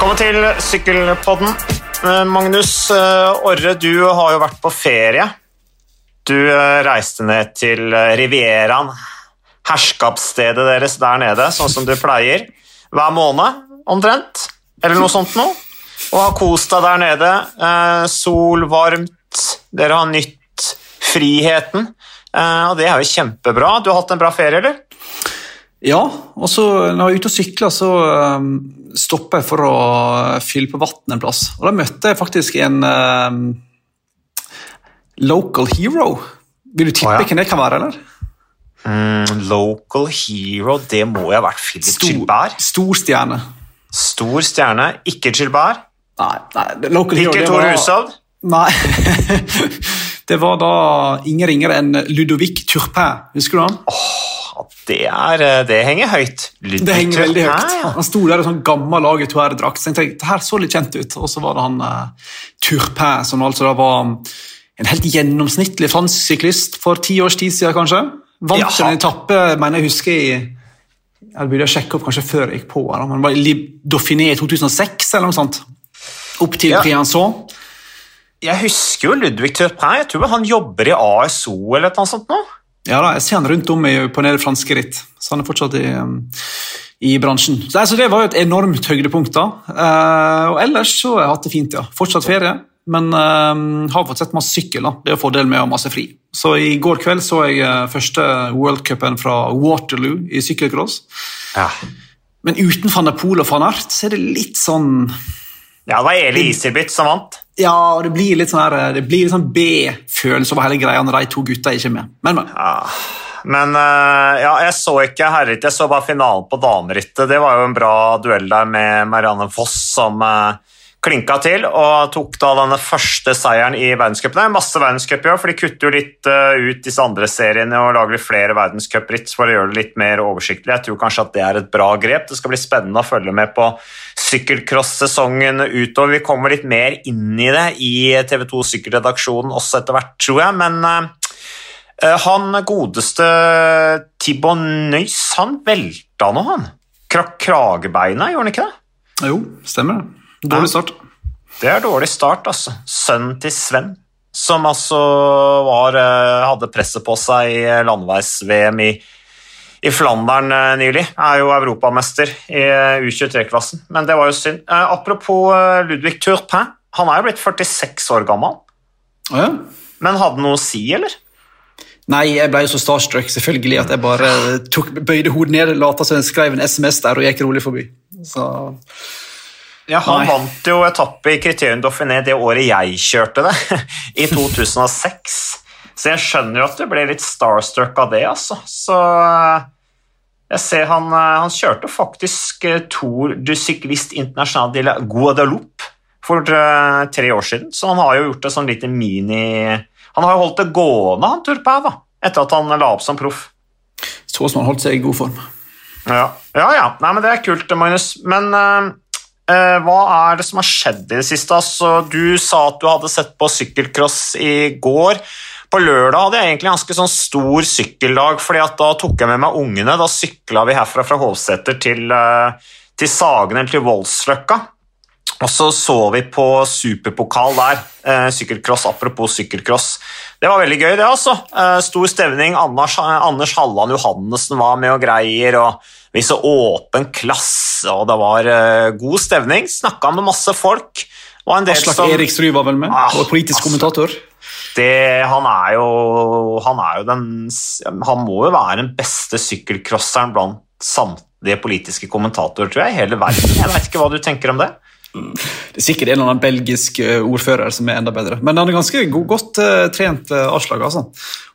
Velkommen til Sykkelpodden. Eh, Magnus eh, Orre, du har jo vært på ferie. Du eh, reiste ned til Rivieraen, herskapsstedet deres der nede, sånn som du pleier, hver måned omtrent, eller noe sånt noe. Og har kost deg der nede. Sol, varmt, dere har nytt friheten. Og det er jo kjempebra. Du har hatt en bra ferie, eller? Ja, og så når jeg er ute og sykler, så um, jeg for å fylle på vann en plass. Og da møtte jeg faktisk en um, local hero. Vil du tippe Å, ja. hvem det kan være, eller? Mm, local hero, det må jo ha vært Philip Gilbert. stor stjerne. Stor stjerne, ikke Gilbert. Nei, nei local hero Ikke det Tor var- Hushovd. Nei. det var da ingen ringere enn Ludovic Turpin. Husker du han? Ja, Det, er, eh, det henger høyt. Ludvig Det henger veldig høyt. Ja. Han sto der i sånn gammel AG2R-drakt. Så jeg tenkte, det her så litt kjent ut. Og så var det han uh, Turpin, som altså da var en helt gjennomsnittlig fransk syklist for ti års tid siden, kanskje. Vant Jaha. en etappe, mener jeg husker i Jeg burde sjekke opp kanskje før jeg gikk på, da, men var i Dauphiné i 2006 eller noe sånt. Opp til Ja. Briançon. Jeg husker jo Ludvig Turpin. Jeg tror han jobber i ASO eller noe sånt nå. Ja da, Jeg ser han rundt om i, på nede franske ritt, så han er fortsatt i, um, i bransjen. Så, altså, det var jo et enormt høydepunkt. da. Uh, og ellers så har jeg hatt det fint, ja. Fortsatt ferie, men uh, har fått sett masse sykkel. da. Det er fordelen med å ha masse fri. Så i går kveld så jeg eh, første worldcupen fra Waterloo i sykkelcross. Ja. Men uten van der Poel og van Ert så er det litt sånn ja, det var Eli Iselbyt som vant. Ja, og det blir litt sånn her, det blir litt sånn B-følelse over hele greia når de to gutta ikke er med. Men, men. Ja. Men eh, ja, jeg så ikke herrerittet, jeg så bare finalen på damerittet. Det var jo en bra duell der med Marianne Foss som eh, klinka til og tok da denne første seieren i verdenscupen. Er masse verdenscup i for de kutter jo litt eh, ut disse andre seriene og lager litt flere verdenscupritt for å gjøre det litt mer oversiktlig. Jeg tror kanskje at det er et bra grep. Det skal bli spennende å følge med på sykkelcross-sesongen utover. Vi kommer litt mer inn i det i TV 2 Sykkelredaksjonen også etter hvert, tror jeg. men... eh, Eh, Han godeste Tibon Nøys, han velta nå, han. Krakk kragebeina, gjorde han ikke det? Jo, stemmer det. Dårlig start. Det er dårlig start, altså. Sønnen til Sven, som altså var, eh, hadde presset på seg i landeveis-VM i, i Flandern eh, nylig. Er jo europamester i eh, U23-klassen, men det var jo synd. Eh, Apropos eh, Ludvig Turpin, han er jo blitt 46 år gammel, ja. men hadde noe å si, eller? Nei, jeg ble jo så starstruck selvfølgelig at jeg bare tok, bøyde hodet ned, lata som jeg skrev en SMS der og gikk rolig forbi. Så, Ja, Han Nei. vant jo etappe i Criterion Dauphiné det året jeg kjørte det, i 2006. Så jeg skjønner jo at du ble litt starstruck av det, altså. Så eh, jeg ser han, eh, han kjørte faktisk eh, Tour du Cyclist International de la Guadeloupe for tre år siden, så han har jo gjort det sånn lite mini Han har jo holdt det gående, han turpæ, da, etter at han la opp som proff. så som han holdt seg i god form. Ja, ja. ja. Nei, men Det er kult, Magnus. Men eh, hva er det som har skjedd i det siste? Altså, du sa at du hadde sett på sykkelcross i går. På lørdag hadde jeg egentlig ganske sånn stor sykkeldag, fordi da tok jeg med meg ungene. Da sykla vi herfra fra Hovseter til, eh, til Sagen eller til Voldsløkka. Og så så vi på superpokal der. Eh, sykkelcross, apropos sykkelcross. Det var veldig gøy, det, altså. Eh, stor stevning. Anders, Anders Halland Johannessen var med og greier. og Vi så åpen klasse, og det var eh, god stevning. Snakka med masse folk. Og en del Aslak som Erik Stry var vel med, Ah, og politisk Aslak. kommentator. det, han er jo Han er jo den Han må jo være den beste sykkelcrosseren blant samtlige politiske kommentatorer, tror jeg, i hele verden. Jeg veit ikke hva du tenker om det? Det er sikkert en eller annen belgisk eh, ordfører som er enda bedre. Men han er ganske god, godt uh, trent uh, Aslak. Altså.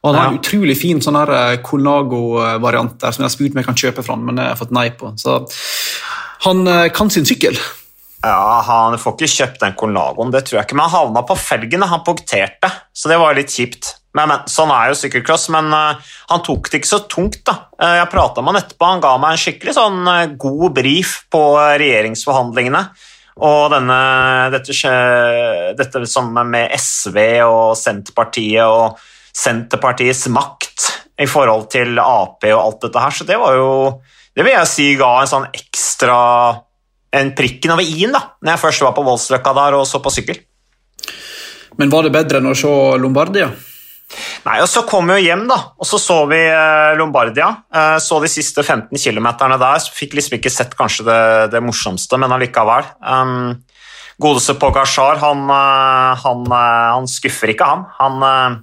Og han har en utrolig fin sånn her uh, Colnago-variant der som jeg har spurt om jeg kan kjøpe fra han, men jeg har fått nei på. Så han uh, kan sin sykkel. Ja, Han får ikke kjøpt den Colnagoen, det tror jeg ikke, men han havna på felgen. Han punkterte, så det var litt kjipt. Men, men Sånn er jo sykkelcross, men uh, han tok det ikke så tungt. da. Uh, jeg prata med han etterpå, han ga meg en skikkelig sånn uh, god brief på eh, regjeringsforhandlingene. Og denne, dette, dette som med SV og Senterpartiet og Senterpartiets makt i forhold til Ap og alt dette her, så det var jo Det vil jeg si ga en sånn ekstra en prikken over i-en da, når jeg først var på Voldsløkka der og så på sykkel. Men var det bedre enn å se Lombardia? Nei, og Så kom vi jo hjem, da, og så så vi eh, Lombardia. Eh, så de siste 15 km der. så Fikk liksom ikke sett kanskje det, det morsomste, men allikevel. Um, Godeste Pogasjar, han, han, han, skuffer ikke, han. Han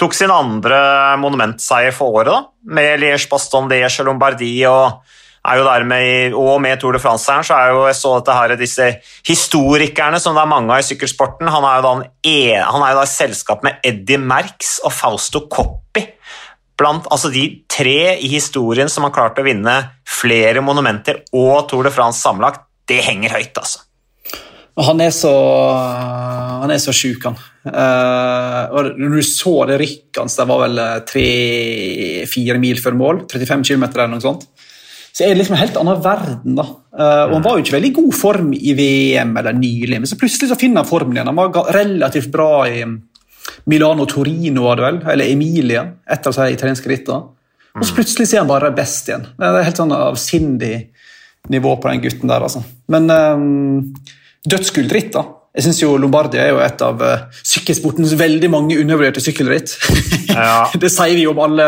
tok sin andre monumentseier for året, da, med Liège Baston Liège og Lombardie. og er jo der og med Tour de France her, så er jo jeg så dette her, disse historikerne som det er mange av i sykkelsporten. Han er jo da, en, han er jo da i selskap med Eddie Merx og Fausto Coppi. Blant altså de tre i historien som har klart å vinne flere monumenter og Tour de France sammenlagt, det henger høyt, altså. Han er så han er så sjuk, han. Uh, når du så det rykket hans, det var vel tre-fire mil før mål, 35 km eller noe sånt så er det liksom en helt annen verden. da. Uh, og Han var jo ikke veldig god form i VM eller nylig, men så plutselig så finner han formen igjen. Han var relativt bra i Milano Torino, var det vel, eller Emilia, etter de italienske rittene. Og så plutselig er han bare best igjen. Det er helt sånn avsindig nivå på den gutten der. altså. Men um, dødskult da. Jeg syns Lombardia er jo et av uh, sykkelsportens veldig mange undervurderte sykkelritt. Ja. det sier vi om alle,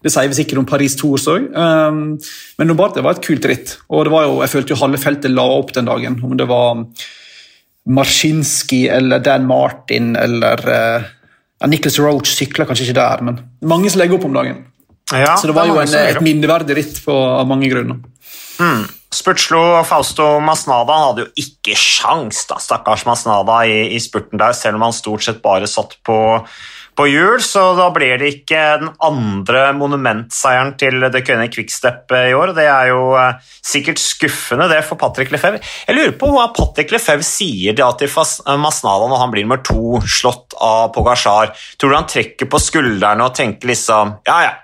det sier vi sikkert om Paris Tours òg. Um, men Lombardia var et kult ritt. og det var jo, Jeg følte jo halve feltet la opp den dagen. Om det var Marszinski eller Dan Martin eller uh, Nicholas Roach sykla kanskje ikke der, men mange som legger opp om dagen. Ja, Så det var det jo en, et minneverdig ritt på, av mange grunner. Mm. Spurtslo Fausto Masnada hadde jo ikke sjans, da, stakkars Masnada, i, i, spurten der, selv om han stort sett bare satt på, på hjul, så da blir det ikke den andre monumentseieren til The kunne Quickstep i år. Det er jo eh, sikkert skuffende, det for Patrick Lefebvre. Jeg lurer på hva Patrick Lefebvre sier da til Masnada når han blir nummer to, slått av Pogasjar. Tror du han trekker på skuldrene og tenker liksom Ja, ja,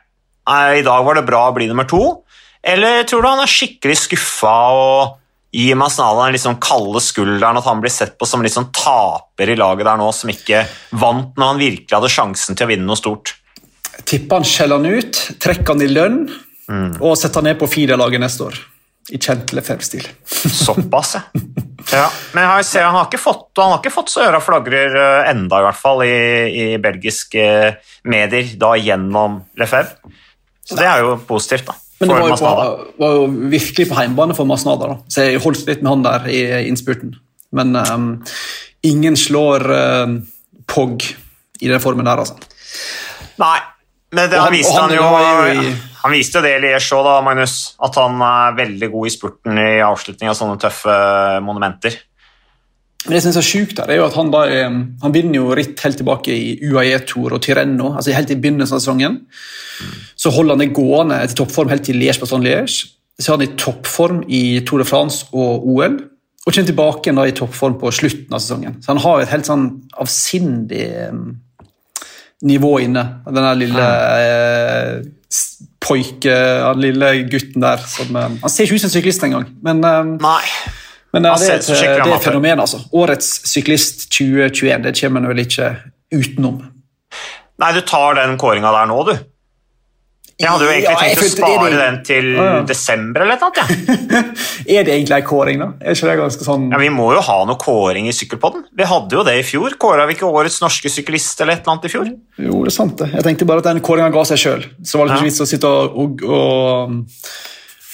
i dag var det bra å bli nummer to? Eller tror du han er skikkelig skuffa og gir Masnala den liksom kalde skulderen, at han blir sett på som litt sånn taper i laget der nå, som ikke vant når han virkelig hadde sjansen til å vinne noe stort? Tipper han skjeller han ut, trekker han i lønn mm. og setter han ned på FIDA-laget neste år. I kjent Lefebvre-stil. Såpass, ja. ja. Men jeg ser, han har ikke fått, han har ikke fått så øra flagrer eh, enda, i hvert fall, i, i belgiske medier, da gjennom Lefebvre. Så det er jo positivt, da. Men det var jo, på, var jo, virkelig på heimbane for Masnada, da. så jeg holdt litt med han der i innspurten. Men um, ingen slår uh, Pog i den formen der, altså. Nei, men det, han, han, viste han, jo, i, han viste jo det i Liège òg, Magnus. At han er veldig god i spurten i avslutning av sånne tøffe monumenter. Men det som er så sjukt er jo at han, da, han vinner jo ritt helt tilbake i UAE-tour og Tireno, altså helt i begynnelsen av sesongen. Så holder han det gående til toppform helt til Liège-Bastogne-Liège. Så er han i toppform i Tour de France og OL, og kommer tilbake da, i toppform på slutten av sesongen. Så han har et helt sånn avsindig nivå inne. Den lille eh, poike, den lille gutten der som eh, Han ser ikke ut som en syklist engang, men eh, Nei. Men ja, det, er et, det er et fenomen, altså. Årets syklist 2021, det kommer en vel ikke utenom. Nei, du tar den kåringa der nå, du. Jeg hadde jo egentlig ja, tenkt å spare det... den til ja, ja. desember eller noe. Ja. er det egentlig en kåring, da? Er ikke det ganske sånn... Ja, Vi må jo ha noe kåring i Sykkelpodden. Vi hadde jo det i fjor. Kåra vi ikke årets norske syklist eller et eller annet i fjor? Jo, det er sant det. Jeg tenkte bare at den kåringa ga seg sjøl. Så var det ikke vits å sitte og, og, og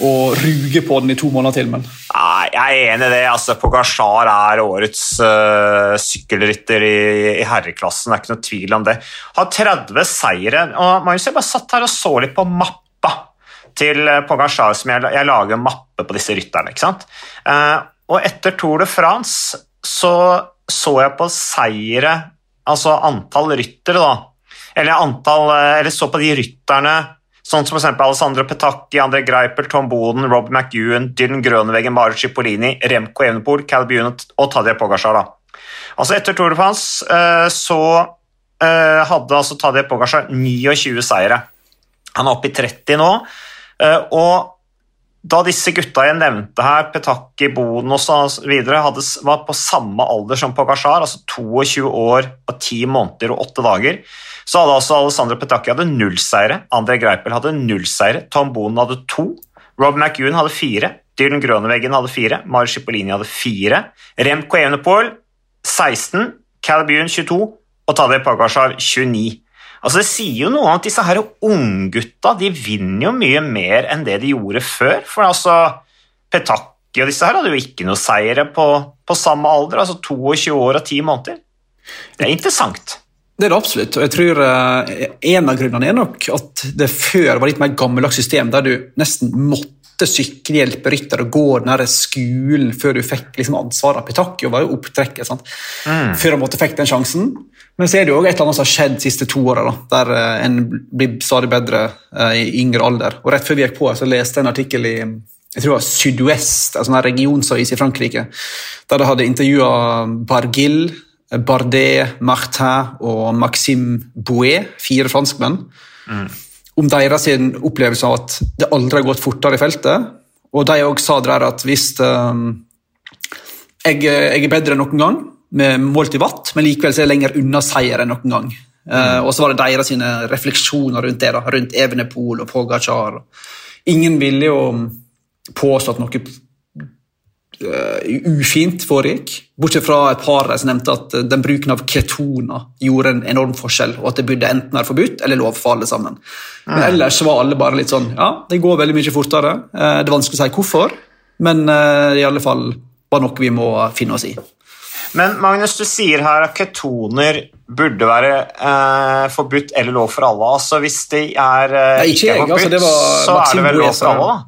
og ruge på den i to måneder til, men Nei, Jeg er enig i det. altså Pogasjar er årets uh, sykkelrytter i, i, herreklassen, det er ikke noe tvil om det. Har 30 seire. og Magnus, Jeg bare satt her og så litt på mappa til eh, Pogasjar, som jeg, jeg lager mappe på disse rytterne. ikke sant? Uh, og etter Tour de France så så jeg på seire, altså antall ryttere, da. Eller antall, eller så på de rytterne Sånn som f.eks. Alessandro Petacchi, André Greipel, Tom Boden, Rob McEwan, Dylan Grønveggen, Mario Cipollini, Remco Evenepool, Cal og Tadje Pogasjar. Altså etter Tour de France eh, så eh, hadde altså Tadje Pogasjar 29 seire. Han er oppe i 30 nå. Eh, og da disse gutta jeg nevnte her, Petaki, Boden osv., var på samme alder som Pogasjar, altså 22 år og 10 måneder og 8 dager, så hadde altså Alessandro Petacchi hadde null seire, André Greipel hadde null seire, Tom Bonen hadde to, Rob McEwan hadde fire, Dylan Grøneveggen hadde fire, Mari Cipollini hadde fire, Remco Evenepool 16, Calabune 22 og Tadej Pagasjar 29. Altså Det sier jo noe om at disse her unggutta vinner jo mye mer enn det de gjorde før. For altså, Petakki og disse her hadde jo ikke noe seire på, på samme alder, altså 22 år og 10 måneder. Det er interessant. Det er det absolutt. og jeg tror uh, En av grunnene er nok at det før var litt mer gammeldags system, der du nesten måtte sykkelhjelpe rytter og gå den skolen før du fikk liksom, ansvaret. Pitakio var jo opptrekket sant? Mm. før han måtte fikk den sjansen. Men så er det jo et eller annet som har skjedd de siste to åra, der uh, en blir stadig bedre uh, i yngre alder. Og Rett før vi gikk på, så leste jeg en artikkel i jeg tror det var Sydwest, altså en regionsavis i Frankrike, der de hadde intervjua Bargil, Bardet, Martin og Maxime Bouet, fire franskmenn, mm. om deres opplevelse av at det aldri har gått fortere i feltet. Og de òg sa der at hvis um, jeg, jeg, er bedre enn noen gang, med målt i watt, men likevel er jeg lenger unna seier enn noen gang. Mm. Uh, og så var det deres sine refleksjoner rundt det, da, rundt Evenepool og Pogacar. Ingen ville jo påstå at noe ufint foregikk. Bortsett fra et par som nevnte at uh, den bruken av ketoner gjorde en enorm forskjell, og at det burde enten være forbudt eller lov for alle sammen. Mm. Men ellers var alle bare litt sånn Ja, det går veldig mye fortere. Uh, det er vanskelig å si hvorfor, men i alle fall var noe vi må finne oss i. Men Magnus, du sier her at ketoner burde være eh, forbudt eller lov for alle. Altså Hvis de er eh, Nei, ikke, ikke forbudt, altså, så er det vel lov for alle, da?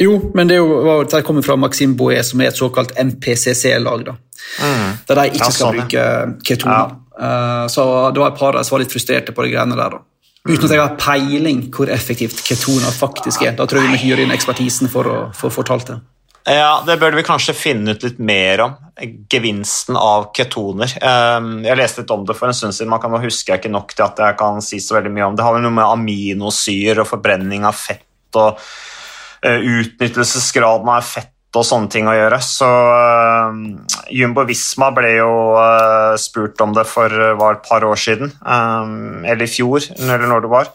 Jo, men det, jo, det kommer fra Maxim Boe, som er et såkalt MPCC-lag. Mm. Der de ikke skal sånn, bruke ketoner. Ja. Uh, så det var et par som var litt frustrerte på de greiene der. da. Uten at jeg har peiling hvor effektivt ketoner faktisk er. Da tror jeg vi må hyre inn ekspertisen for å få fortalt det. Ja, Det burde vi kanskje finne ut litt mer om. Gevinsten av ketoner. Ehm, jeg leste litt om det for en stund siden, man kan huske jeg ikke nok til at jeg kan si så veldig mye om det. Det har vel noe med aminosyrer og forbrenning av fett og eh, utnyttelsesgraden av fett og sånne ting å gjøre. Så uh, Jumbo Visma ble jo uh, spurt om det for var et par år siden, um, eller i fjor, eller når det var.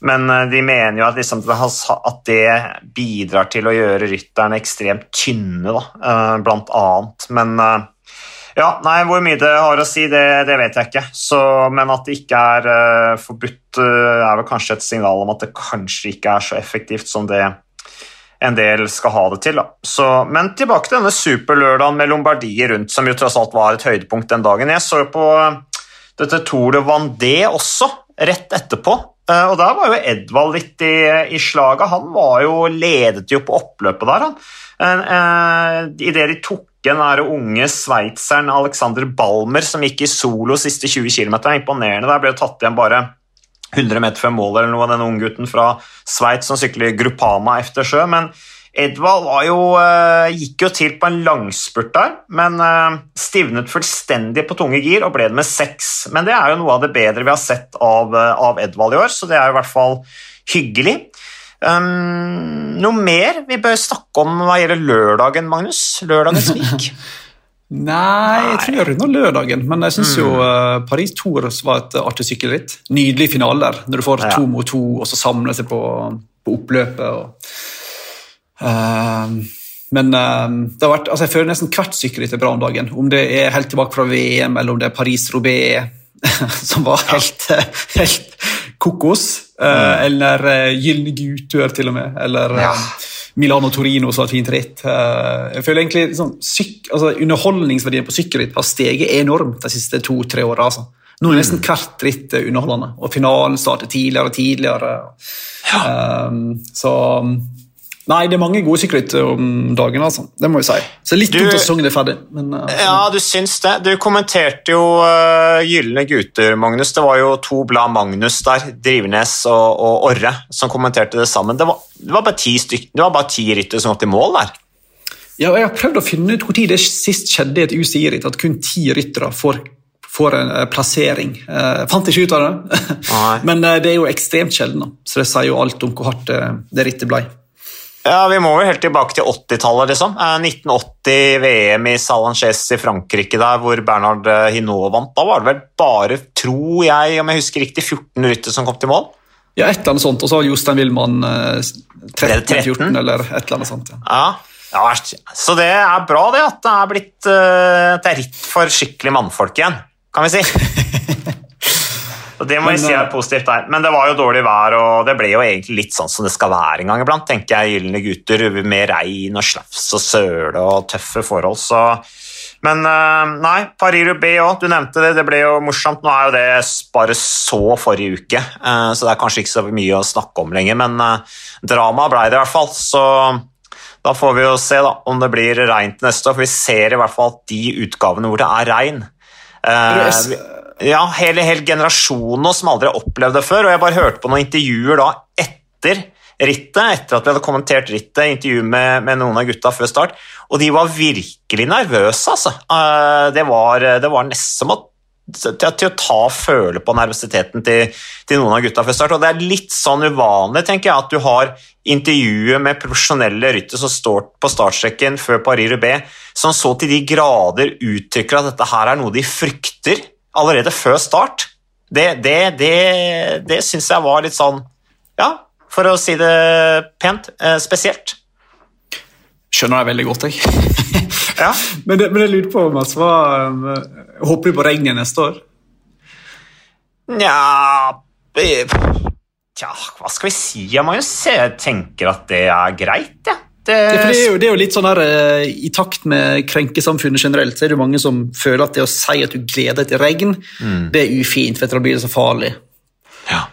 Men eh, de mener jo at, liksom, at, det bidrar til å gjøre rytterne ekstremt tynne, da, eh, blant annet. Men eh, ja, nei, hvor mye det har å si, det, det vet jeg ikke. Så, men at det ikke er forbudt, er vel kanskje et signal om at det kanskje ikke er så effektivt som det en del skal ha det til. Så, men tilbake til denne superlørdagen med Lombardiet rundt, som jo tross alt var et høydepunkt den dagen. Jeg så på dette Tour de Vendée også, rett etterpå. Eh, og Der var jo Edvald litt i, i slaget. Han var jo, ledet jo på oppløpet der. han. Idet de tok igjen den unge sveitseren Alexander Balmer som gikk i solo siste 20 km. Imponerende. Der ble jo tatt igjen bare 100 meter før mål eller noe, av den unggutten fra Sveits som sykler Gruppama efter sjø. Men Edvald jo, uh, gikk jo til på en langspurt der, men uh, stivnet fullstendig på tunge gir og ble det med seks. Men det er jo noe av det bedre vi har sett av, uh, av Edvald i år, så det er jo i hvert fall hyggelig. Um, noe mer vi bør snakke om hva gjelder lørdagen, Magnus? Lørdagens vik? Nei, jeg tror jeg runder lørdagen, men jeg syns mm. jo uh, Paris Tours var et artig sykkelritt. Nydelig finale der, når du får ja. to mot to og så samler seg på, på oppløpet. og uh, men uh, det har vært, altså jeg føler nesten hvert sykkelritt er bra om dagen. Om det er helt tilbake fra VM, eller om det er Paris-Roubais, som var helt, helt kokos, eh, mm. eller Gylne gutter, til og med. Eller ja. Milano-Torino, et fint ritt. Uh, jeg føler egentlig sånn, syk, altså, Underholdningsverdien på sykkelritt har steget enormt de siste to-tre åra. Altså. Nå er nesten mm. hvert ritt underholdende, og finalen starter tidligere og tidligere. Ja. Um, så Nei, det er mange gode sykkelritt om dagen, altså. Det må jeg si. Så litt dumt at sesongen er ferdig. Men, uh, ja, du syns det. Du kommenterte jo uh, Gylne gutter, Magnus. Det var jo to blad Magnus der, Drivenes og, og, Orre, som kommenterte det sammen. Det var, det var bare ti ti ryttere som gått i mål der. Ja, og Jeg har prøvd å finne ut når det sist skjedde i et UCI-ritt at kun ti ryttere får får en uh, plassering. Uh, fant ikke ut av det, men uh, det er jo ekstremt sjelden. Så det sier jo alt om hvor hardt det rittet ble. Ja, Vi må vel helt tilbake til 80-tallet. liksom. 1980 eh, VM i Salanches i Frankrike, der hvor Bernhard eh, Hinault vant. Da var det vel bare, tror jeg, om jeg husker riktig, 14 ryttere som kom til mål? Ja, et eller annet sånt, og så har Jostein Wilman eh, Ble det 13-14 eller et eller annet sånt. Ja. Ja, ja, så det er bra det at det er blitt eh, at det er ritt for skikkelig mannfolk igjen, kan vi si. Og det må vi si er eh, positivt der. Men det var jo dårlig vær, og det ble jo egentlig litt sånn som det skal være en gang iblant, tenker jeg. Gylne gutter med regn og slafs og søle og tøffe forhold, så men eh, nei, Paris-Roubais òg, du nevnte det, det ble jo morsomt. Nå er jo det bare så forrige uke, eh, så det er kanskje ikke så mye å snakke om lenger, men drama ble det i hvert fall. Så da får vi jo se da, om det blir regn til neste år, for vi ser i hvert fall de utgavene hvor det er regn eh, Yes. Ja, hele, hele generasjonen som aldri har opplevd det før, og jeg bare hørte på noen intervjuer da etter rittet, etter at vi hadde kommentert rittet, intervju med, med noen av gutta før start, og de var virkelig nervøse, altså. Eh, Det var, det var nesten som å til, til å ta føle på nervøsiteten til, til noen av gutta før start. Og det er litt sånn uvanlig, tenker jeg, at du har intervjuet med profesjonelle ryttere som står på startstreken før Paris-Roubais, som så til de grader uttrykker at dette her er noe de frykter allerede før start. Det, det, det, det syns jeg var litt sånn Ja, for å si det pent, eh, spesielt. Skjønner jeg veldig godt, jeg. Ja. men, det, men jeg lurer på, Mats, hva, eh, håper du på regnet neste år? Nja eh, Tja, hva skal vi si, ja, Magnus? Jeg tenker at det er greit, jeg. Ja. Det, Ja, for det, er jo, det er jo litt sånn her, eh, I takt med krenkesamfunnet generelt, så er det jo mange som føler at det å si at du gleder deg til regn, det er ufint, for da blir det så farlig. ja.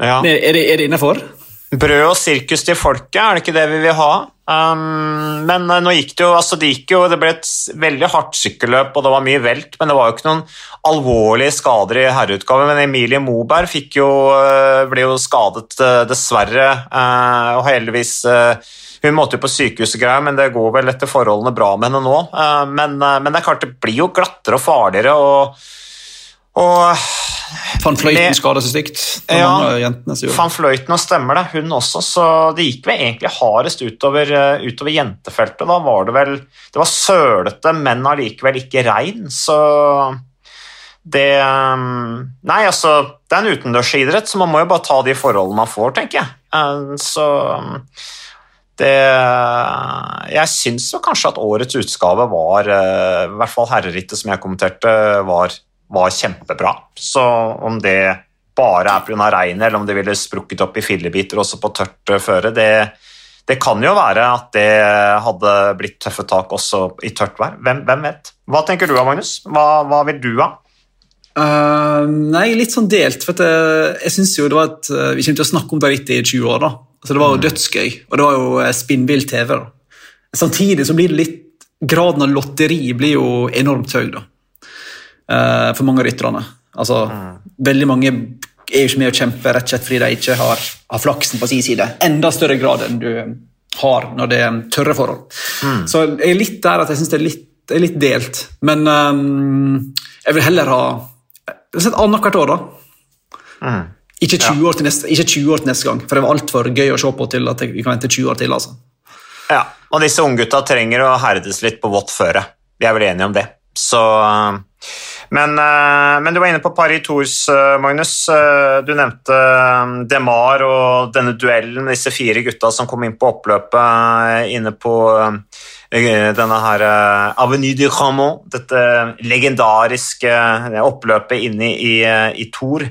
Ja. Men er det, er det innafor? Brød og sirkus til folket, er det ikke det vi vil ha? Um, men eh, nå gikk det jo altså det gikk jo, det ble et veldig hardt sykkelløp, og det var mye velt, men det var jo ikke noen alvorlige skader i herreutgaven. Men Emilie Moberg fikk jo, eh, ble jo skadet, eh, dessverre, eh, og heldigvis eh, Hun måtte jo på sykehus og greier, men det går vel etter forholdene bra med henne nå. Eh, Men, eh, men det er klart, det blir jo glattere og farligere, og, og Van Fløyten skader skada seg stygt. Ja. Van Fløyten og stemmer det, hun også, så det gikk vel egentlig hardest utover, eh, utover jentefeltet. Da var det vel Det var sølete, men allikevel ikke regn, så det Nei, altså, det er en utendørsidrett, så man må jo bare ta de forholdene man får, tenker jeg. Så det Jeg syns jo kanskje at årets utgave var, eh, i hvert fall herrerittet som jeg kommenterte, var, var kjempebra. Så om det bare er pga. regnet, eller om det ville sprukket opp i fillebiter også på tørt eh, føre, det, det kan jo være at det hadde blitt tøffe tak også i tørt vær. Hvem, hvem vet? Hva tenker du da, Magnus? Hva, hva vil du ha? Uh, nei, litt sånn delt. for jeg, jeg synes jo det var et, eh, Vi kommer til å snakke om det litt i 20 år. da. Altså, det var jo dødsgøy, og det var jo eh, spinnvill TV. da. Samtidig så blir det litt Graden av lotteri blir jo enormt høy da. Eh, for mange av rytterne. Altså, Veldig mange er jo ikke med å kjempe rett og slett fordi de ikke har, har flaksen på sin side. Enda større grad enn du har når det er tørre forhold. Så jeg er litt der at jeg syns det er litt, er litt delt. Men um, jeg vil heller ha annethvert år, da. Ikke 20, år til neste, ikke 20 år til neste gang, for det var altfor gøy å se på til at vi kan vente 20 år til. altså. Ja, og disse unggutta trenger å herdes litt på vått føre. Vi er vel enige om det. Så, men, eh, men du var inne på Paris Tours, eh, Magnus. Eh, Du nevnte Demar og denne duellen med disse fire gutta som kom inn på oppløpet inne på denne her Avenue du Ramon, dette legendariske oppløpet inne i, i, i Tour.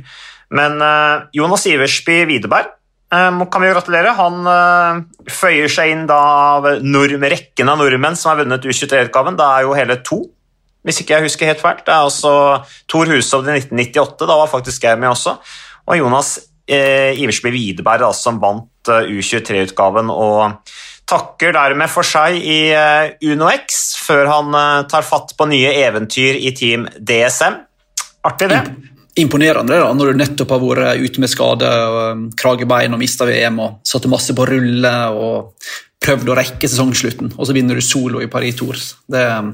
Men eh, Jonas Iversby Widerberg eh, kan vi jo gratulere. Han eh, føyer seg inn av rekken av nordmenn som har vunnet U23-utgaven. Det er jo hele to, hvis ikke jeg husker helt fælt. Det er også Tor Hushovd i 1998, da var faktisk jeg med også. Og Jonas eh, Iversby Widerberg da, som vant eh, U23-utgaven og takker dermed for seg i Uno X før han tar fatt på nye eventyr i Team DSM. Artig, det. Imponerende da, når du nettopp har vært ute med skade, og kragebein og mista VM og satte masse på rulle og prøvd å rekke sesongslutten, og så vinner du solo i Paris Tours. Det um,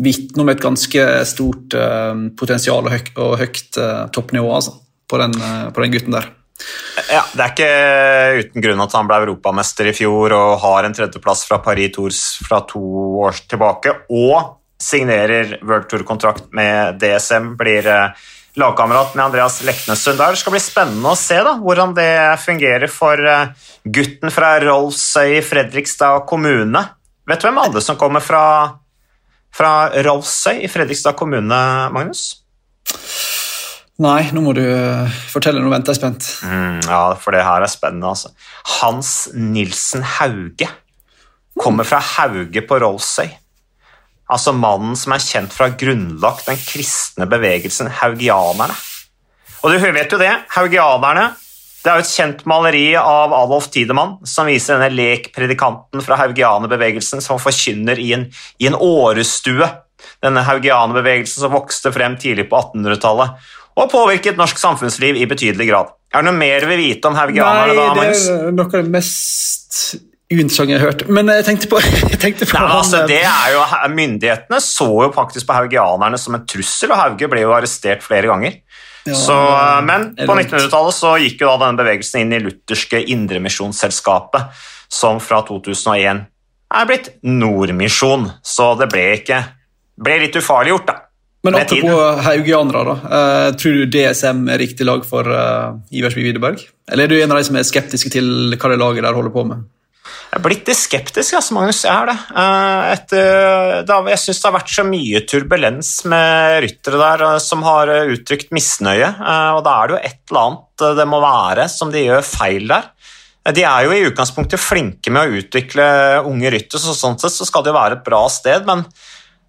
vitner om et ganske stort eh, potensial og, høy, og høyt eh, toppnivå altså, på, den, eh, på den gutten der. Ja, Det er ikke uten grunn at han ble europamester i fjor og har en tredjeplass fra Paris Tours fra to år tilbake, og signerer World Tour-kontrakt med DSM. Blir eh, lagkamerat med Andreas der. Det skal bli spennende å se da, hvordan det fungerer for eh, gutten fra Rolsøy i Fredrikstad kommune. Vet du hvem alle som kommer fra, fra Rolsøy i Fredrikstad kommune, Magnus? Nei, nå må du eh, fortelle noe. Vent, jeg er spent. Mm, ja, for det her er spennende, altså. Hans Nilsen Hauge kommer fra Hauge på Rolsøy. Altså mannen som er kjent fra å ha grunnlagt den kristne bevegelsen haugianerne. Og du vet jo det, haugianerne det er jo et kjent maleri av Adolf Tidemann som viser denne lekpredikanten fra haugianerbevegelsen som forkynner i en, i en årestue. Denne haugianerbevegelsen som vokste frem tidlig på 1800-tallet og påvirket norsk samfunnsliv i betydelig grad. Er det noe mer vi vil vite om haugianerne? Nei, det er noe av det mest jeg har hørt. Men jeg tenkte på, jeg tenkte på Nei, han, altså, det er jo, Myndighetene så jo faktisk på haugianerne som en trussel, og Hauge ble jo arrestert flere ganger. Ja, så, men er på 1900-tallet så gikk jo da denne bevegelsen inn i lutherske Indremisjonsselskapet, som fra 2001 er blitt Nordmisjon. Så det ble ikke ble litt ufarliggjort, da. Men apropos haugianere, da. Uh, tror du DSM er riktig lag for uh, Iversby Widerberg? Eller er du en av de som er skeptiske til hva det laget der holder på med? Jeg er blitt litt skeptisk, altså, Magnus. Jeg det. Eh, etter, da, jeg syns det har vært så mye turbulens med ryttere der eh, som har eh, uttrykt misnøye. eh, Og da er det jo et eller annet eh, det må være som de gjør feil der. Eh, De er jo i utgangspunktet flinke med å utvikle unge ryttere, så sånn sett så skal det jo være et bra sted, men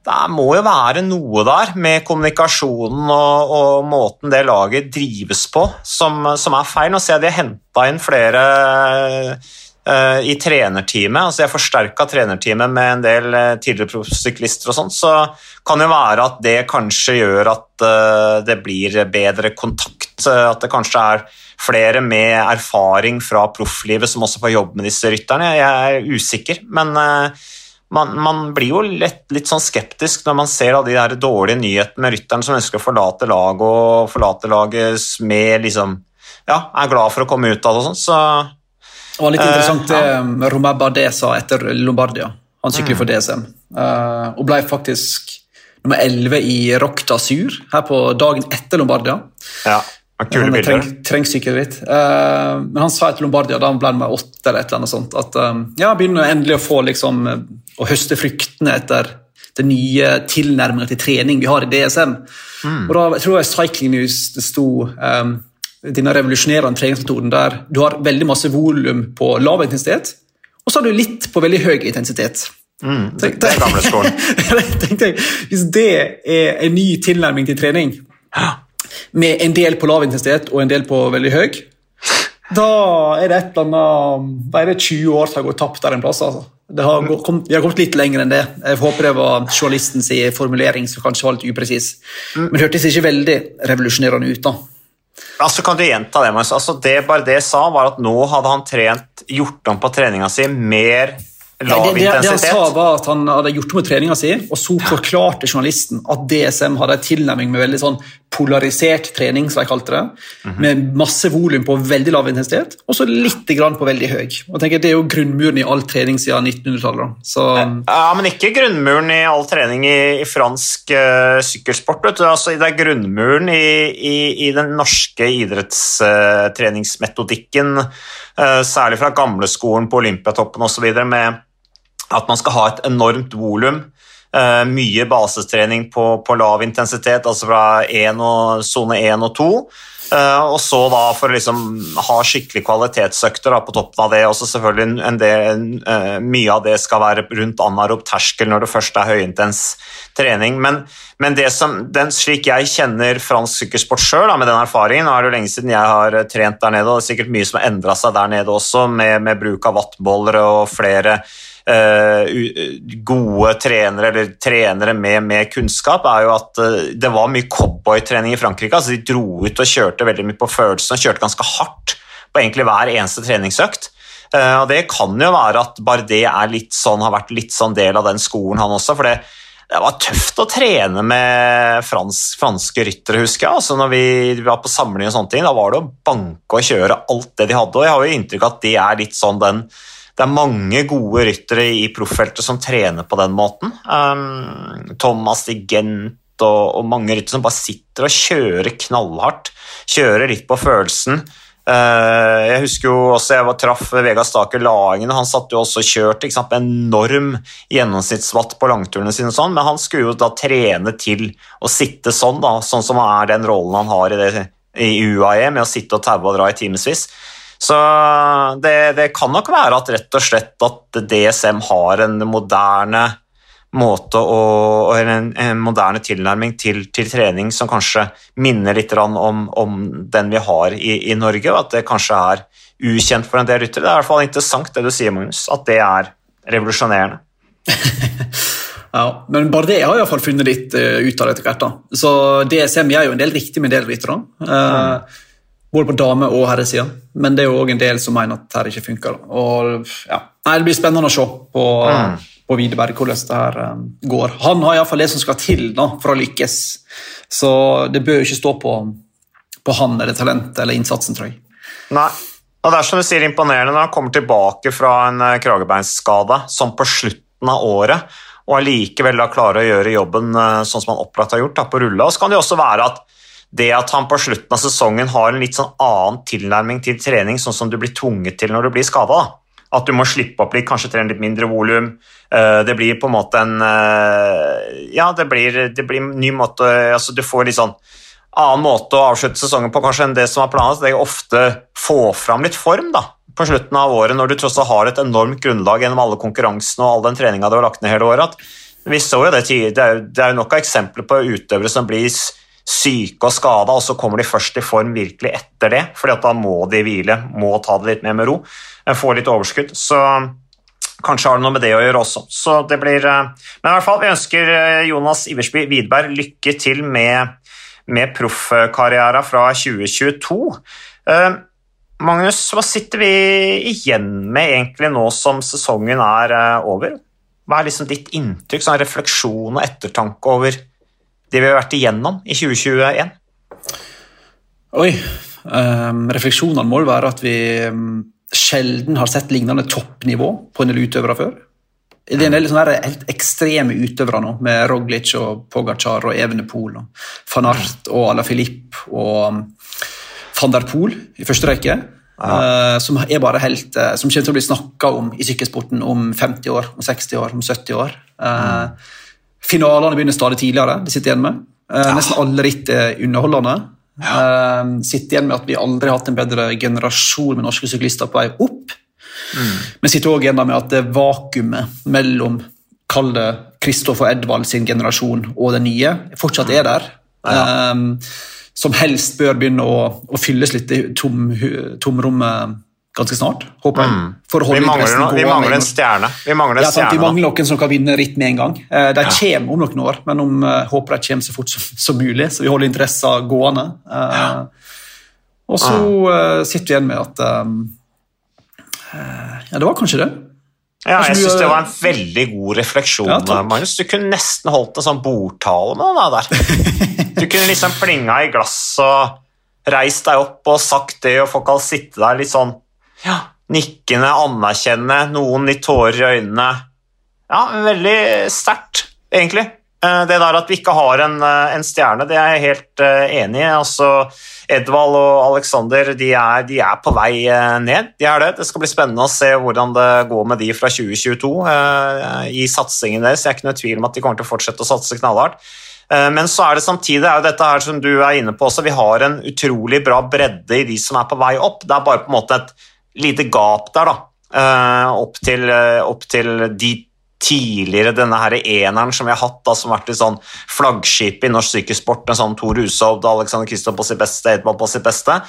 det må jo være noe der med kommunikasjonen og, og måten det laget drives på som, som er feil. Nå ser jeg de har henta inn flere eh, i trenerteamet. altså Jeg forsterka trenerteamet med en del eh, tidligere proffsyklister og sånt, så kan det være at det kanskje gjør at eh, det blir bedre kontakt. eh, At det kanskje er flere med erfaring fra profflivet som også får jobbe med disse rytterne. Jeg er usikker, men eh, man, man blir jo lett, litt sånn skeptisk når man ser de der dårlige nyhetene med rytterne som ønsker å forlate laget og forlate laget med liksom Ja, er glad for å komme ut av det og sånn, så Det var litt Eh, interessant det Romain Bardet sa etter Lombardia. Han sykler for DSM, eh, og ble faktisk nummer 11 i Rocta Sur her på dagen etter Lombardia. Ja, kule Han bilder. treng, litt. Eh, men han sa etter Lombardia, da han ble nummer 8, eller et eller annet sånt, at eh, ja, begynner endelig å få liksom, eh, å høste fruktene etter den nye tilnærmingen til trening vi har i DSM. Mm. Og da jeg tror jeg Cycling News det sto um, denne revolusjonerende treningsmetoden der du har veldig masse volum på lav intensitet, og så har du litt på veldig høy intensitet. Mm, det, det er gamleskolen. tenkte jeg, Hvis det er en ny tilnærming til trening, med en del på lav intensitet og en del på veldig høy, da er det et eller annet Da er det 20 år som har gått tapt der en plass. altså. Det har kommet, vi har kommet litt lenger enn det. Jeg håper det var journalistens formulering som kanskje var litt upresis. Men det hørtes ikke veldig revolusjonerende ut. da. Altså, kan du gjenta det, Magnus? Altså, det bare det sa, var at nå hadde han trent, gjort om på treninga si mer Nei, lav det, det, det han sa var at han hadde gjort om på treninga si, og så forklarte journalisten at DSM hadde en tilnærming med veldig sånn polarisert trening, som de kalte det, Mhm. med masse volum på veldig lav intensitet, og så litt grann på veldig høy. Og tenker Det er jo grunnmuren i all trening siden 1900-tallet. Så Ja, men ikke grunnmuren i all trening i, i fransk uh, sykkelsport. Vet du. Altså, det er grunnmuren i, i, i den norske idrettstreningsmetodikken, uh, særlig fra gamleskolen på Olympiatoppen osv., med at man skal ha et enormt volum. Eh, mye basestrening på, på lav intensitet, altså fra sone 1 og 2. Eh, og så da for å liksom ha skikkelig kvalitetsøkter da, på toppen av det. Også selvfølgelig en- del, eh, mye av det skal være rundt anarop terskel når det først er høyintens trening. Men, men som, den, slik jeg kjenner fransk sykkelsport sjøl, med den erfaringen Nå er det jo lenge siden jeg har trent der nede, og det er sikkert mye som har endra seg der nede også, med, med bruk av wattboller og flere gode trenere, eller trenere med, med kunnskap, er jo at eh, det var mye cowboytrening i Frankrike. altså De dro ut og kjørte veldig mye på følelsene, kjørte ganske hardt på egentlig hver eneste treningsøkt. Eh, og Det kan jo være at Bardet er litt sånn, har vært litt sånn del av den skolen, han også. for det det var tøft å trene med fransk, franske ryttere, husker jeg. Altså når vi var på samling og sånne ting, Da var det å banke og kjøre alt det de hadde. og Jeg har jo inntrykk av at det er litt sånn den Det er mange gode ryttere i proffeltet som trener på den måten. Um, Thomas de Gent og, og mange ryttere som bare sitter og kjører knallhardt. Kjører litt på følelsen. Uh, jeg husker jo også jeg var, traff Vegard Staker Laingen, han satt jo også og kjørte sant, enorm gjennomsnittsvatt på langturene sine, sånn, men han skulle jo da trene til å sitte sånn, da, sånn som er den rollen han har i, det, i UAE, med å sitte og taue og dra i timevis. Så det, det, kan nok være at rett og slett at DSM har en moderne måte og en, en moderne tilnærming til, til, trening som kanskje minner litt om, om den vi har i, i, Norge, og at det kanskje er ukjent for en del ryttere. Det er i hvert fall interessant det du sier, Magnus, at det er revolusjonerende. ja, men bare det har jeg iallfall funnet litt uh, ut av etter hvert. da. Så DSM gjør jo en del riktig med en del ryttere. Uh, mm. Både på dame- og herresida, men det er jo òg en del som mener at dette ikke funker. Og, ja. Nei, Det blir spennende å se på. Mm på Widerberg hvordan det her um, går. Han har iallfall det som skal til da, for å lykkes, så det bør jo ikke stå på, på han eller talentet eller innsatsen, tror jeg. Nei, og det er som du sier imponerende når han kommer tilbake fra en uh, kragebeinsskade som på slutten av året, og allikevel klarer å gjøre jobben uh, sånn som han opplagt har gjort, da, på rulla. Og så kan det jo også være at det at han på slutten av sesongen har en litt sånn annen tilnærming til trening, sånn som du blir tvunget til når du blir skada. At du må slippe opp litt, kanskje trene litt mindre volum. Eh, det blir på en måte en eh, Ja, det blir, det blir en ny måte altså Du får litt sånn annen måte å avslutte sesongen på kanskje enn det som er planlagt. Det er ofte få fram litt form da, på slutten av året, når du tross alt har et enormt grunnlag gjennom alle konkurransene og all den treninga du har lagt ned hele året. vi så jo det tidligere, er, det er jo nok av eksempler på utøvere som blir syke og skada, og så kommer de først i form virkelig etter det, fordi da må de hvile, må ta det litt mer med ro, eh, få litt overskudd. Så kanskje har det noe med det å gjøre også. Så det blir, eh, men i hvert fall, vi ønsker eh, Jonas Iversby Widberg lykke til med, med proffkarrieren fra 2022. Magnus, hva sitter vi igjen med egentlig nå som sesongen er over? Hva er liksom ditt inntrykk, sånn refleksjon og ettertanke over det vi har vært igjennom i 2021? Oi. Um, refleksjonene må være at vi um, sjelden har sett lignende toppnivå på en del utøvere før. Det er en del sånne helt ekstreme utøvere nå, med Roglic og Pogacar og Evenepool og van Art og Ala Filip og um, van der Poel i første rekke. Uh, som er bare helt, uh, som kommer til å bli snakka om i sykkelsporten om 50 år, om 60 år, om 70 år. Uh, mm. Finalene begynner stadig tidligere. det sitter igjen med. Eh, ja. Nesten alle ritt er underholdende. Ja. Eh, sitter igjen med at vi aldri har hatt en bedre generasjon med norske syklister på vei opp. Mm. Men sitter også igjen med at det vakuumet mellom kall det Kristoffer Edvald sin generasjon og den nye fortsatt er der. Ja. Um, som helst bør begynne å, å fylles litt i tom, tomrommet ganske snart, håper jeg. Mm. vi, mangler, noe, vi mangler en stjerne. Vi mangler, en ja, stjerne, vi mangler noen som kan vinne ritt med en gang. Eh, de ja. kommer om noen år, men om, uh, håper de kommer så fort som, som mulig, så vi holder interessen gående. Uh, ja. Og så uh, sitter vi igjen med at um, Ja, det var kanskje det. Ja, jeg syns det var en veldig god refleksjon. Ja, Magnus. Du kunne nesten holdt en sånn bordtale med det der. Du kunne liksom plinga i glass og reist deg opp og sagt det, og folk hadde sittet der litt sånn ja, nikkende, anerkjennende, noen litt tårer i øynene. Ja, veldig sterkt, egentlig. Eh, det der at vi ikke har en, eh, en stjerne, det er jeg helt uh, enig i. Altså, Edvald og Alexander de er, de er, på vei ned. De er det. Det skal bli spennende å se hvordan det går med de fra 2022 eh, i satsingen deres. Jeg er ikke noe tvil om at de kommer til å fortsette å satse knallhardt. Eh, men så er det samtidig er dette her som du er inne på også, vi har en utrolig bra bredde i de som er på vei opp. Det er bare på en måte et lite gap der, da. Uh, opp, til, uh, opp, til, de tidligere denne her eneren som vi har hatt, da, som har vært litt sånn flaggskip i norsk sykkelsport, med sånn Tor Hushovd Alexander Kristoff på sitt beste, Edvard på sitt beste.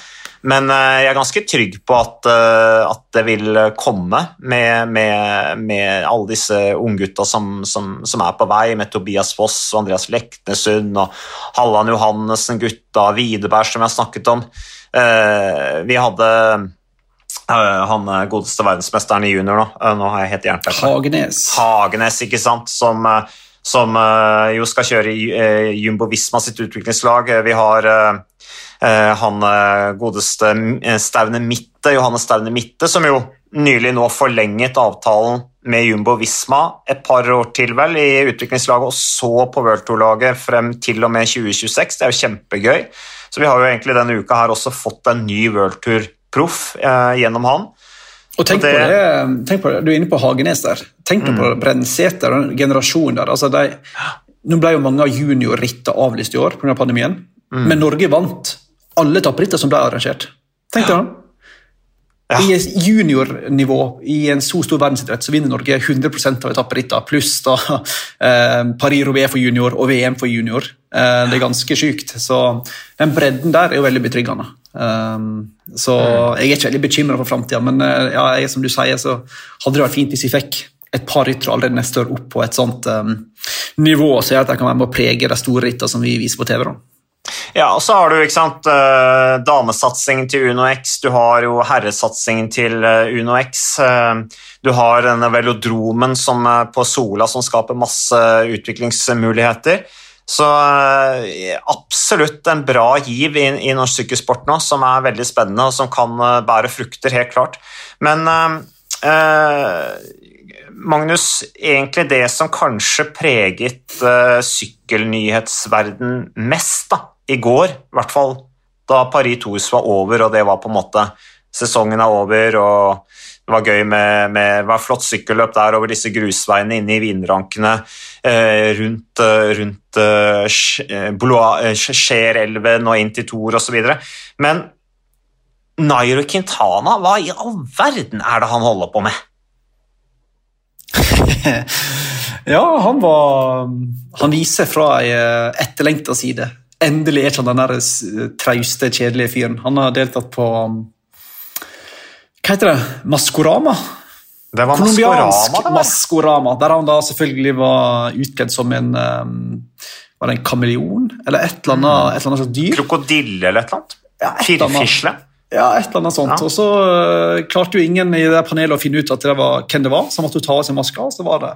Men uh, jeg er ganske trygg på at, at det vil komme med, med, med alle disse unggutta som, som, som, er på vei, med Tobias Foss og Andreas Leknesund og Halland Johannessen, gutta, Widerberg, som jeg har snakket om. vi hadde han godeste verdensmesteren i junior nå. Eh, nå har jeg helt jernteppe. Hagenes. Hagenes, ikke sant. Som, eh, som jo skal kjøre i Jumbo Visma sitt utviklingslag. Vi har han godeste Staune Mitte, Johannes Staune Mitte, som jo nylig nå forlenget avtalen med Jumbo Visma et par år til vel i utviklingslaget, og så på World Tour-laget frem til og med 2026. Det er jo kjempegøy. Så vi har jo egentlig denne uka her også fått en ny World Tour-proff eh, gjennom han. Og tenk, det, på det, tenk på det, Du er inne på Hagenes der. Tenk mm. på brennseter og generasjonen der. Altså de, nå ble jo mange av juniorrittene avlyst i år pga. pandemien, mm. men Norge vant alle tapperittene som ble arrangert. Tenk deg ja. Ja. I juniornivå i en så stor verdensidrett så vinner Norge 100% av etapperittene, pluss da eh, Paris-Roubais for junior og VM for junior. Eh, det er ganske sykt. Så den bredden der er jo veldig betryggende. Um, så jeg er ikke veldig bekymra for framtida, men uh, ja, jeg, som du sier, så hadde det vært fint hvis vi fikk et par ryttere allerede neste år opp på et sånt um, nivå så gjør at de kan være med å prege de store rittene som vi viser på TV. da. Ja, og så har du ikke sant, uh, damesatsingen til Uno X, du har jo herresatsingen til uh, Uno X. Uh, du har denne velodromen som, på Sola som skaper masse utviklingsmuligheter. Så absolutt en bra giv i, i norsk sykkelsport nå, som er veldig spennende og som kan bære frukter, helt klart. Men Magnus, egentlig det som kanskje preget sykkelnyhetsverden mest da, i går, i hvert fall da Paris Tours var over, og det var på en måte Sesongen er over, og det var gøy med, med det var flott sykkelløp der over disse grusveiene inne i vinrankene eh, rundt, eh, rundt eh, Skjerelven eh, og inn til Tor osv. Men Nairo Quintana, hva i all verden er det han holder på med? ja, han var Han viser fra ei eh, etterlengta side. Endelig er ikke han den der trauste, kjedelige fyren. Han har deltatt på um, Hva heter det? Maskorama? Det var Maskorama, Maskorama, Der han da selvfølgelig var utkledd som en um, Var det en kameleon? Eller et eller annet, et eller annet dyr? Krokodille eller et eller annet? Ja, Firfisle? Ja, et eller annet sånt. Ja. Og så uh, klarte jo ingen i det panelet å finne ut at det var hvem det var, så måtte hun ta av seg maska. Og så var det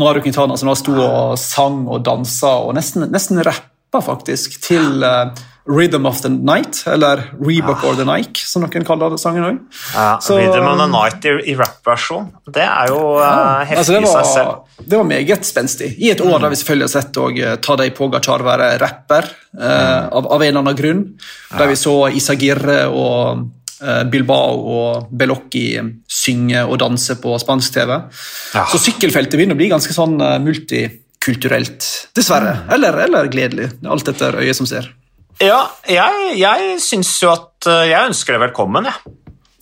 Naru Quintana som da sto og sang og dansa og nesten, nesten rapp rappa faktisk til uh, Rhythm of the Night, eller Rebook ja. or the Nike, som noen kaller det sangen òg. Ja, Rhythm of the Night i, i rap-versjon, det er jo uh, ja. heftig altså, i seg selv. Det var meget spenstig. I et år mm. der vi selvfølgelig har sett og, uh, Tadej Pogacar være rapper, uh, mm. av, av, en eller annen grunn. Der vi så Isagirre og Bilbao og Belocchi synge og danse på spansk TV. Så sykkelfeltet begynner å bli ganske sånn multi kulturelt. Dessverre. Eller, eller gledelig. Alt etter øyet som ser. Ja, jeg, jeg syns jo at eh, Jeg ønsker det velkommen, jeg. Ja.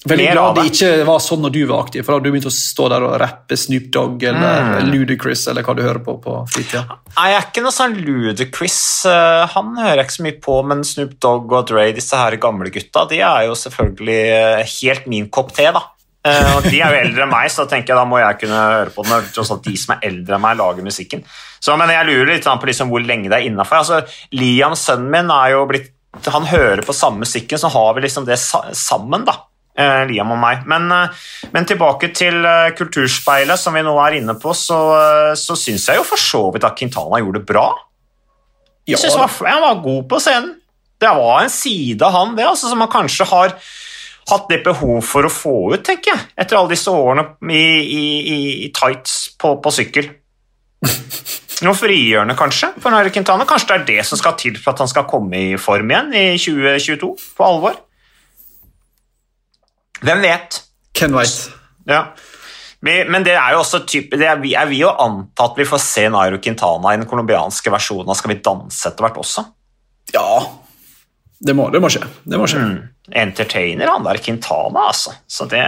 Veldig Mer glad det ikke var sånn når du var aktiv, for da hadde du begynt å stå der og rappe Snoop Dogg eller mm. Ludacris eller hva du hører på på fritida. Jeg er ikke noe sånn Ludacris. Eh, han hører jeg ikke så mye på, men Snoop Dogg og Dre, disse her gamle gutta, de er jo selvfølgelig eh, helt min kopp te, da. Og de er jo eldre enn meg, så da tenker jeg da må jeg kunne høre på den. Tross alt de som er eldre enn meg, lager musikken. Så, men jeg lurer litt på liksom hvor lenge det er innafor. Altså, Liam, sønnen min, er jo blitt Han hører på samme musikken, så har vi liksom det sammen, da. Eh, Liam og meg. Men, eh, men, tilbake til eh, Kulturspeilet, som vi nå er inne på, så, så syns jeg jo for så vidt at Quintana gjorde det bra. Jeg synes han var, han var god på scenen. Det var en side av han det, altså, som han kanskje har hatt litt behov for å få ut, tenker jeg, etter alle disse årene i, i, i tights på, på sykkel. Noe frigjørende, kanskje, for Nairo Quintana. Kanskje det er det som skal til for at han skal komme i form igjen i 2022, på alvor? Hvem vet? Ken White. Ja. Men det er jo også type, det er, er vi jo anta at vi får se Nairo Quintana i den colombianske versjonen av Skal vi danse etter hvert også? Ja, det må, det må skje. Det må skje. Mm. Entertainer, han der Quintana, altså. Så det,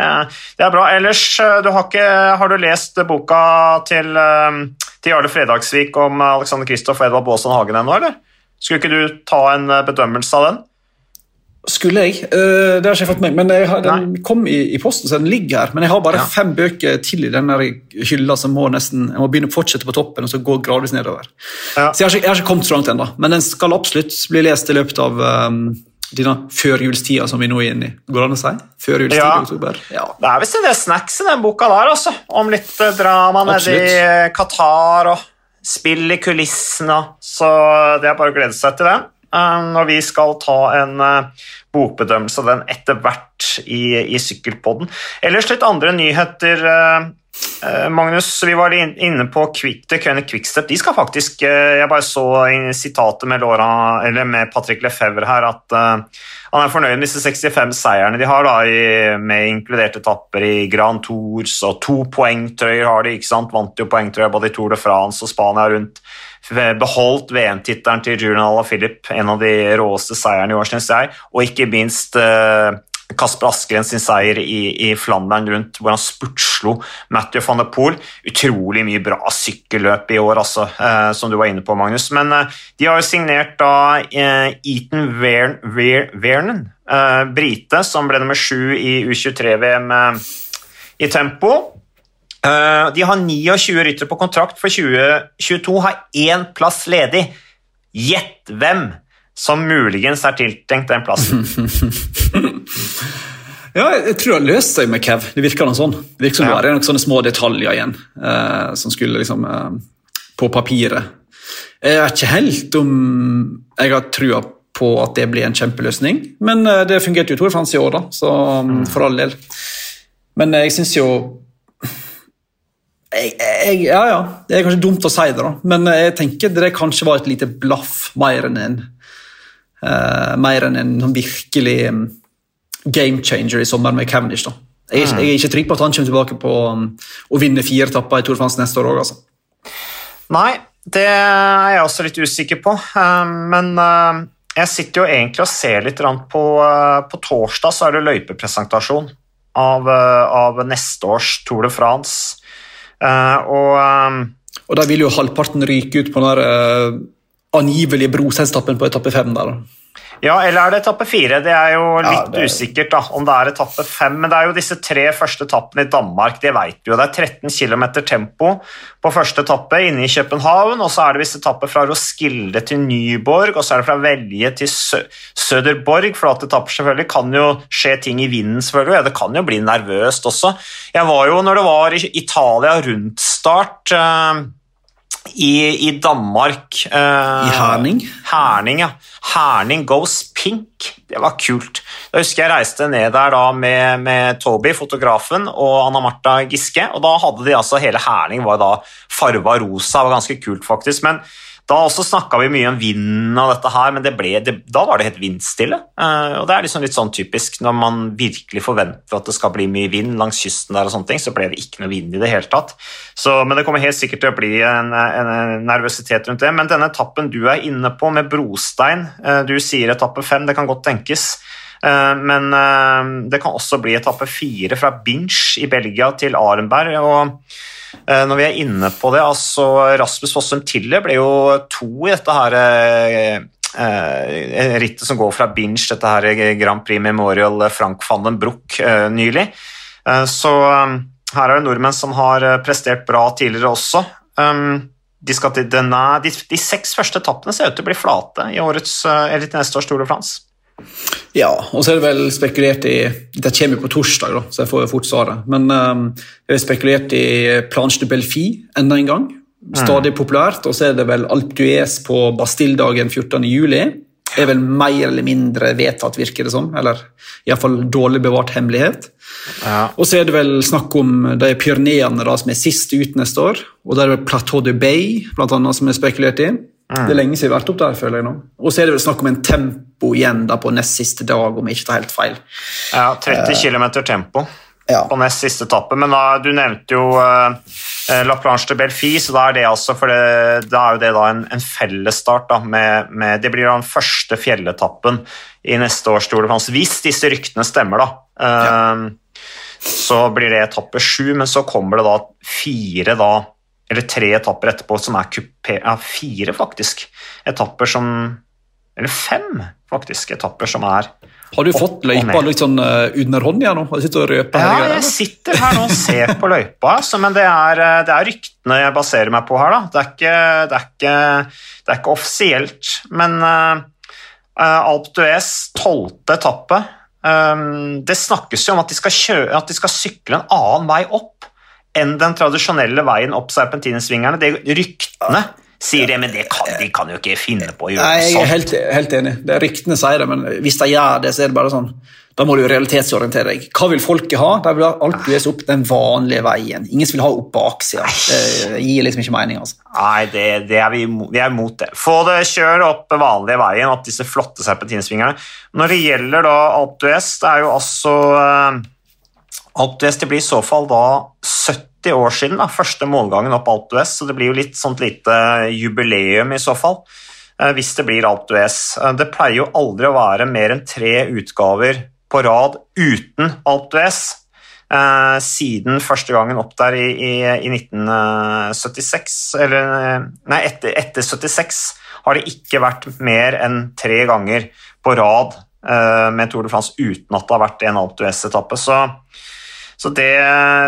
det er bra. Ellers, eh, du har, ikke, har, du lest boka til um, til Jarle Fredagsvik om Alexander Kristoff og Edvard Baasen Hagen ennå, eller? Skulle ikke du ta en eh, bedømmelse av den? Skulle jeg. Uh, det har ikke jeg fått med men har, Den kom i, i, posten, så den ligger her. Men jeg har bare ja. fem bøker til i denne hylla som må nesten, jeg må begynne å fortsette på toppen og så gå gradvis nedover. Ja. Så jeg har, ikke, jeg har, ikke, kommet så langt ennå, men den skal absolutt bli lest i løpet av um, denne førjulstida som vi nå er inne i. Går det an å si? Førjulstid ja. i oktober? Ja. Det er visst en del snacks i den boka der, altså. Om litt eh, drama nede i eh, Qatar og spill i kulissene. Så det er bare å glede seg til den. Eh, når vi skal ta en bokbedømmelse av den etter hvert i, i Sykkelpodden. Ellers litt andre nyheter Eh, Magnus, vi var inne på The Køyne Quickstep. De skal faktisk eh, Jeg bare så i sitatet med, Laura, med Patrick Lefebvre her at uh, han er fornøyd med disse 65 seierne de har, da, med inkluderte etapper i Grand Tours, og to poengtrøyer har de. ikke sant? Vant jo poengtrøyer både i Tour de France og Spania rundt. Beholdt VM-tittelen til Julian Alaphilippe, en av de råeste seierne i år, syns jeg. Og ikke minst Kasper Askren sin seier i, i Flandern rundt, hvor han spurtslo Matthew van der Poel. Utrolig mye bra sykkelløp i år, altså, eh, som du var inne på, Magnus. Men eh, de har jo signert da eh, Eaton Vernon, eh, brite, som ble nummer sju i U23-VM eh, i tempo. De har 29 ryttere på kontrakt for 2022, har én plass ledig. Gjett hvem! som muligens er tiltenkt den plassen. ja, jeg tror det har løst seg med Kev. Det virker noe sånn. Det virker som ja. det er noen sånne små detaljer igjen eh, som skulle liksom eh, På papiret. Jeg vet ikke helt om jeg har trua på at det blir en kjempeløsning, men eh, det fungerte jo Tor Frans i år, da, så mm. mm. for all del. Men jeg syns jo jeg, jeg, ja, ja. Det er kanskje dumt å si det, da, men jeg tenker det kanskje var et lite blaff mer enn en Uh, mer enn en virkelig um, game changer i sommer med Cavendish. da. Jeg, mm. jeg, er ikke trygg på at han kommer tilbake på um, å vinne fire etapper i Tour de France neste år òg. Altså. Nei, det er jeg også litt usikker på. Uh, men uh, jeg sitter jo egentlig og ser litt på På torsdag så er det løypepresentasjon av, av neste års Tour de France. og um, og da vil jo halvparten ryke ut på den der angivelige broselskapen på etappe fem. der. Ja, eller er det etappe fire? Det er jo litt ja, er... usikkert da, om det er etappe fem. Men det er jo disse tre første etappene i Danmark, det vet vi jo. Det er 13 km tempo på første etappe inne i København, og så er det visst etappe fra Roskilde til Nyborg, og så er det fra Velje til Sø Søderborg. For at etapper selvfølgelig kan jo skje ting i vinden, selvfølgelig. Ja, det kan jo bli nervøst også. Jeg var jo, når det var i Italia rundt start eh, i, i Danmark uh, I Herning? Herning, ja. Herning Goes Pink. Det var kult. Da husker jeg reiste ned der da med, med Toby, fotografen, og Anna Martha Giske. og Da hadde de altså hele Herning var da farva rosa. Det var ganske kult, faktisk. men da også snakka vi mye om vinden og dette her, men det ble, det, da var det helt vindstille. Uh, og det er liksom litt sånn typisk når man virkelig forventer at det skal bli mye vind langs kysten der og sånne ting, så ble det ikke noe vind i det hele tatt. Så, men det kommer helt sikkert til å bli en, en, nervøsitet rundt det. Men denne etappen du er inne på med brostein, uh, du sier etappe fem, det kan godt tenkes. Uh, men det kan også bli etappe fire fra Binch i Belgia til Arenberg. og Eh, når vi er inne på det, altså Rasmus Fossum Tille ble jo to i dette her eh, eh, rittet som går fra Binge, dette her Grand Prix Memorial Frank van den Broek nylig. Så her er det nordmenn som har prestert bra tidligere også. De, til, denne, de, de seks første etappene ser ut til å bli flate i årets, eller til neste års Tour de France. Ja, og så er det vel spekulert i Dette kommer jo på torsdag, da, så jeg får jo fort svaret. Men um, det er spekulert i Planche de Belfi enda en gang. Stadig mm. populært. Og så er det vel Alp d'Huez på Bastilledagen 14. juli. Det er vel mer eller mindre vedtatt, virker det som. Eller iallfall dårlig bevart hemmelighet. Ja. Og så er det vel snakk om de Pyreneene som er sist ut neste år. Og det er vel Plateau de Bay blant annet, som er spekulert i. Mm. Det er lenge siden jeg har vært opp der, føler jeg nå. Og så er det vel snakk om en tempo igjen da på nest siste dag, om jeg ikke tar helt feil. Ja, 30 uh, km tempo ja. på nest siste etappe. Men da, du nevnte jo uh, La Planche de Belfi, så da er det altså for det, da er jo det da en, en fellesstart. Da, med, med, det blir den første fjelletappen i neste års Tour de France, hvis disse ryktene stemmer, da. Uh, ja. Så blir det etappe sju, men så kommer det da fire da eller tre etapper etterpå som er kupé... Ja, fire, faktisk. Etapper som Eller fem, faktisk, etapper som er Har du fått løypa litt sånn under under igjen nå? Du sitter ja, jeg sitter her nå og ser på løypa, altså, men det er, eh, det er, ryktene jeg baserer meg på her. Da. Det, er ikke, det, er ikke, det er ikke offisielt. Men uh, Alp d'Huez, tolvte etappe um, Det snakkes jo om at de, kjøre, at de skal sykle en annen vei opp enn den tradisjonelle veien opp serpentinesvingerne. Det, ryktene sier det, men det kan, de kan jo ikke finne på å gjøre Nei, jeg er helt, helt enig. Det er Ryktene sier det, men hvis de gjør det, så er det bare sånn Da må du realitetsorientere deg. Hva vil folket ha? De vil alltid lese opp den vanlige veien. Ingen som vil ha opp baksida. Det gir liksom ikke mening. altså. Nei, det, det er vi, vi er imot det. Få det kjør opp vanlige veien, opp disse flotte serpentinsvingerne. Når det gjelder da Alpe det er jo altså Alpe det blir i så fall da 70 år siden, da, første målgangen opp Alp d'Huez, så det blir jo litt sånt lite jubileum i så fall, eh, hvis det blir Alp d'Huez. Eh, Det pleier jo aldri å være mer enn tre utgaver på rad uten Alp d'Huez. Eh, siden første gangen opp der i, i, i 1976, eller Nei, etter, etter 76 har det ikke vært mer enn tre ganger på rad eh, med Tour de France uten at det har vært en Alp d'Huez-etappe. Så, så det,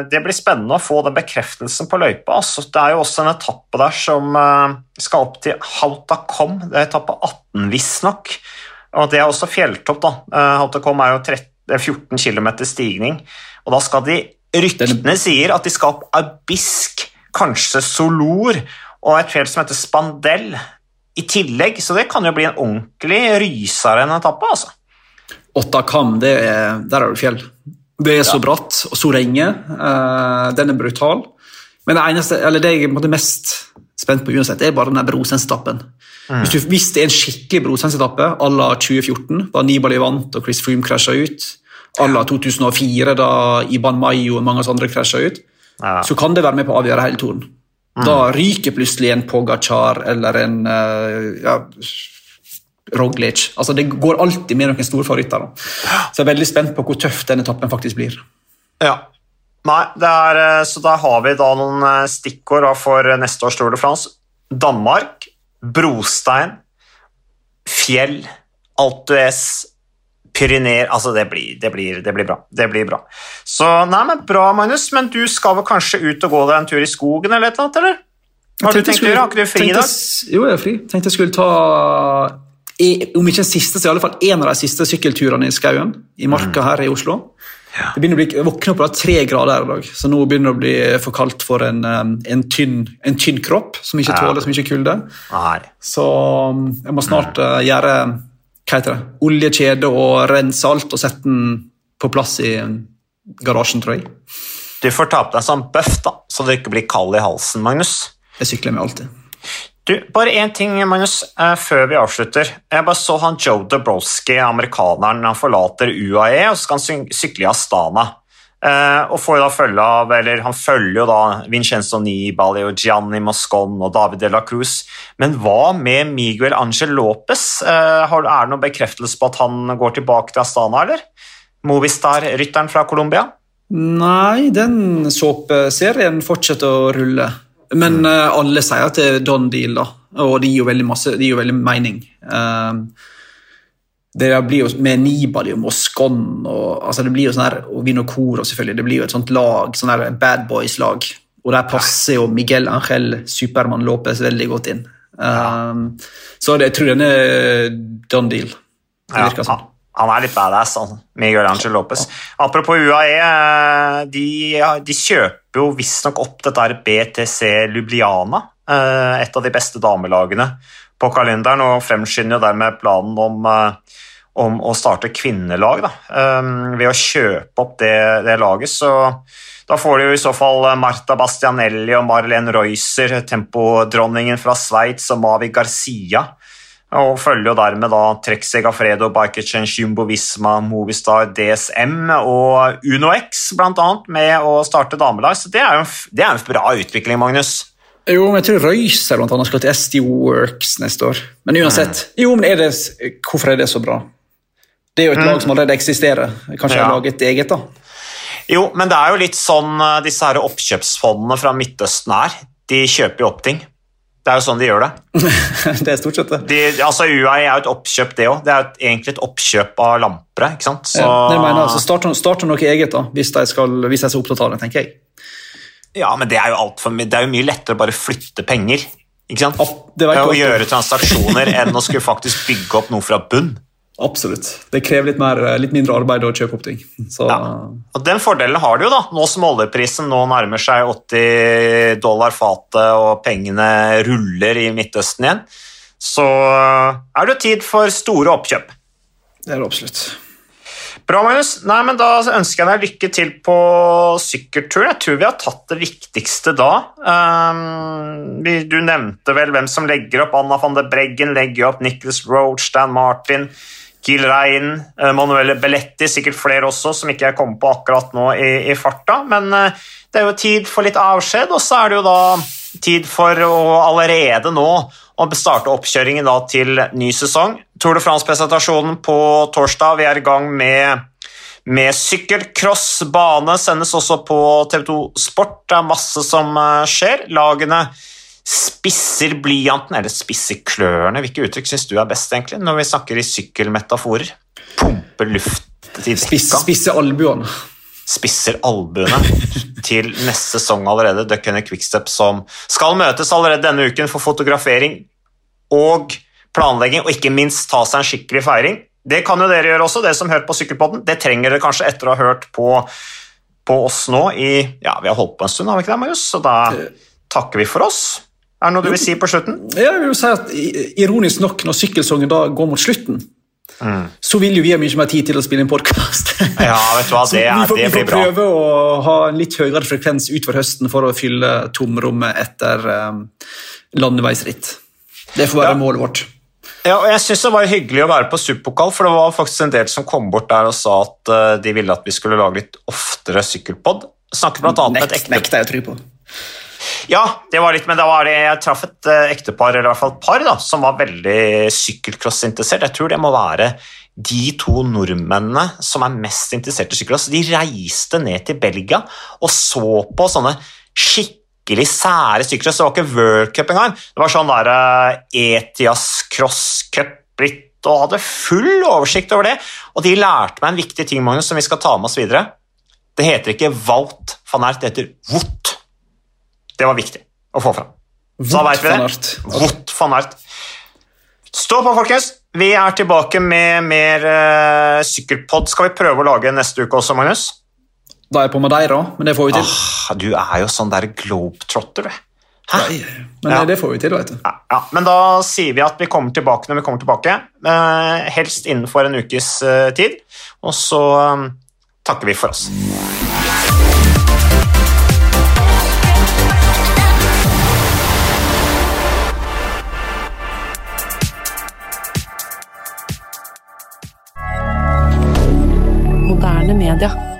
det blir spennende å få den bekreftelsen på løypa. Altså, det er jo også en etappe der som eh, skal opp til Hautakom. Det er etappe 18, visstnok. Og det er også fjelltopp. da. Eh, Hautakom er jo 13, er 14 km stigning. Og da skal de Ryktene sier at de skal opp Abisk, kanskje Solor, og et fjell som heter Spandell i tillegg. Så det kan jo bli en ordentlig rysere en etappe, altså. Åttakam, er, der er det fjell. Det er så Ja. bratt og så lenge. Uh, den er brutal. Men det eneste, eller det jeg er mest spent på uansett, er bare den brosensetappen. Brosens-etappen. Hvis, hvis det er en skikkelig brosensetappe à la 2014, da Nibali vant og Chris Froome krasja ut, à la 2004, da Iban Mayo og mange andre krasja ut, Ja. så kan det være med på å avgjøre hele turen. Da ryker plutselig en Pogacar eller en uh, ja, Roglic. Altså, det går alltid med noen store favoritter. da. Så jeg er veldig spent på hvor tøff den etappen faktisk blir. Ja. Nei, det er, eh, så da har vi da noen eh, stikkord da for neste års Tour de France. Danmark, brostein, fjell, Alpe d'Huez, Pyreneer Altså, det blir, det, blir, det blir bra. Det blir bra. Så nei, men bra, Magnus, men du skal vel kanskje ut og gå deg en tur i skogen eller et eller annet, eller? Hva har du tenkt å gjøre? Har ikke du fri i dag? Jo, jeg er fri. Tenkte jeg skulle ta i- om ikke den siste, så i alle fall en av de siste sykkelturene i skauen. I marka Mm. her i Oslo. Det begynner å bli, jeg våkner opp på tre grader i dag, så nå begynner det å bli for kaldt for en, um, en, tynn, en tynn kropp som ikke Ja. tåler så mye kulde. Så um, jeg må snart uh, gjøre hva heter det, oljekjede og rense alt og sette den på plass i garasjen, tror jeg. Du får ta på deg sånn bøff, da, så du ikke blir kald i halsen, Magnus. Jeg sykler med alltid. Du, Bare én ting, Magnus, eh, før vi avslutter. Jeg bare så han Joe Dabrowski, amerikaneren, han forlater UAE og så skal han sykle i Astana. Eh, og får jo da følge av, eller Han følger jo da Vincenzo Nibali og Gianni Moscon og David de la Cruz. Men hva med Miguel Angel Lopez? Eh, er det noen bekreftelse på at han går tilbake til Astana, eller? Movistar-rytteren fra Colombia? Nei, den såpeserien fortsetter å rulle. Men eh, alle sier at det er done deal, da. Og det gir jo veldig, masse, det gir jo veldig mening. Eh, det blir jo med Nibali og Moscon og altså det blir jo sånn her, og Vinocoro selvfølgelig. Det blir jo et sånt lag, sånn her bad boys-lag. Og der passer jo Miguel Angel Supermann Lopez veldig godt inn. Eh, så det, jeg tror den er done deal. Det Ja, virker sånn. Han- er litt badass, han. Miguel Angel Lopez. Apropos UAE, eh, de, de kjøper jo visstnok opp dette her BTC Lubliana, eh, et av de beste damelagene på kalenderen, og fremskynder dermed planen om, eh, om å starte kvinnelag da, ved å kjøpe opp det, det laget. Så da får de jo i så fall Marta Bastianelli og Marlene Reuser, tempodronningen fra Sveits og Mavi Garcia. Og følger jo dermed da Trek Segafredo, Bikechen, Jumbo Visma, Movistar, DSM og UnoX annet med å starte damelag. Så det er jo en, det er en bra utvikling, Magnus. Jo, men jeg tror Røyser blant annet skal til SD Works neste år. Men uansett, jo, men er det, hvorfor er det så bra? Det er jo et lag som allerede eksisterer. Kanskje Ja. har laget et eget, da. Jo, men det er jo litt sånn eh, disse her oppkjøpsfondene fra Midtøsten er. De kjøper jo opp ting. Det er jo sånn de gjør det. det er stort sett det. De, altså UAE er jo et oppkjøp, det òg. Det er egentlig et oppkjøp av lampere. ikke sant? Så, Ja, det mener jeg, altså, starter, start noe eget, da, hvis de, skal, hvis de er så opptatt av det, tenker jeg. ja, men det er jo alt for, det er jo mye lettere å bare flytte penger. ikke sant? Det Å gjøre transaksjoner enn å skulle faktisk bygge opp noe fra bunn. Absolutt. Det krever litt, mer, litt mindre arbeid å kjøpe opp ting. Så, Ja. Og Den fordelen har du jo, da, nå som oljeprisen nå nærmer seg 80 dollar fatet og pengene ruller i Midtøsten igjen. Så er det tid for store oppkjøp. Det er det absolutt. Bra, Magnus. Nei, men Da ønsker jeg deg lykke til på sykkeltur. Jeg tror vi har tatt det viktigste da. Um, du nevnte vel hvem som legger opp. Anna van de Breggen legger opp. Nicholas Roach, Dan Martin, Gil Rein, uh, Manuele Belletti, sikkert flere også, som ikke jeg kommer på akkurat nå i, i farta. Men uh, det er jo tid for litt avskjed, og så er det jo da tid for å allerede nå å starte oppkjøringen da til ny sesong. Tour de France-presentasjonen på torsdag. Vi er i gang med, med sykkelcross. Bane sendes også på TV2 Sport. Det er masse som eh, skjer. Lagene spisser blyanten, eller spisser klørne. Hvilke uttrykk syns du er best, egentlig, når vi snakker i sykkelmetaforer? Pumper luft til Spisse, spisse albuene. spisser albuene til neste sesong allerede. Duck Henry Quickstep som skal møtes allerede denne uken for fotografering og planlegging, og ikke minst ta seg en skikkelig feiring. Det kan jo dere gjøre også, det som hører på Sykkelpodden. Det trenger dere kanskje etter å ha hørt på, på oss nå i Ja, vi har holdt på en stund, har vi ikke det, Marius? Så da takker vi for oss. Er det noe du vil si på slutten? Ja, Jeg vil si at Ironisk nok, når sykkelsongen da går mot slutten, så vil jo vi ha mye mer tid til å spille en podkast. Ja, vet du hva, det, er, vi får, det vi får bra. prøve å ha en litt høyere frekvens utover høsten for å fylle tomrommet etter um, landeveisritt. Det får være Ja. målet vårt. Ja, og jeg synes det var hyggelig å være på Superpokal, for det var faktisk en del som kom bort der og sa at eh, de ville at vi skulle lage litt oftere sykkelpod. Snakket blant annet med et ekte... nekter jeg å tro på. Ja, det var litt, men da var det, jeg traff et eh, ektepar, eller i hvert fall et par, da, som var veldig sykkelcrossinteressert. Jeg tror det må være de to nordmennene som er mest interessert i sykkelcross. De reiste ned til Belgia og så på sånne skikkelig sære sykkelcross. Det var ikke World Cup engang. Det var sånn der eh, Etias Cross Cup litt, og hadde full oversikt over det. Og de lærte meg en viktig ting, Magnus, som vi skal ta med oss videre. Det heter ikke Wout van Ert, det heter Wout. Det var viktig å få fram. Så da veit vi det. Aert. Van Art. Stå på, folkens! Vi er tilbake med mer uh, sykkelpod. Skal vi prøve å lage neste uke også, Magnus? Da er jeg på med deg, da. men det får vi til. Ah, du er jo sånn der globetrotter, du. Hæ? Nei, Men Ja. det får vi til, vet du. Ja, ja, men da sier vi at vi kommer tilbake når vi kommer tilbake. Uh, helst innenfor en ukes uh, tid. Og så eh, takker vi for oss. Moderne media.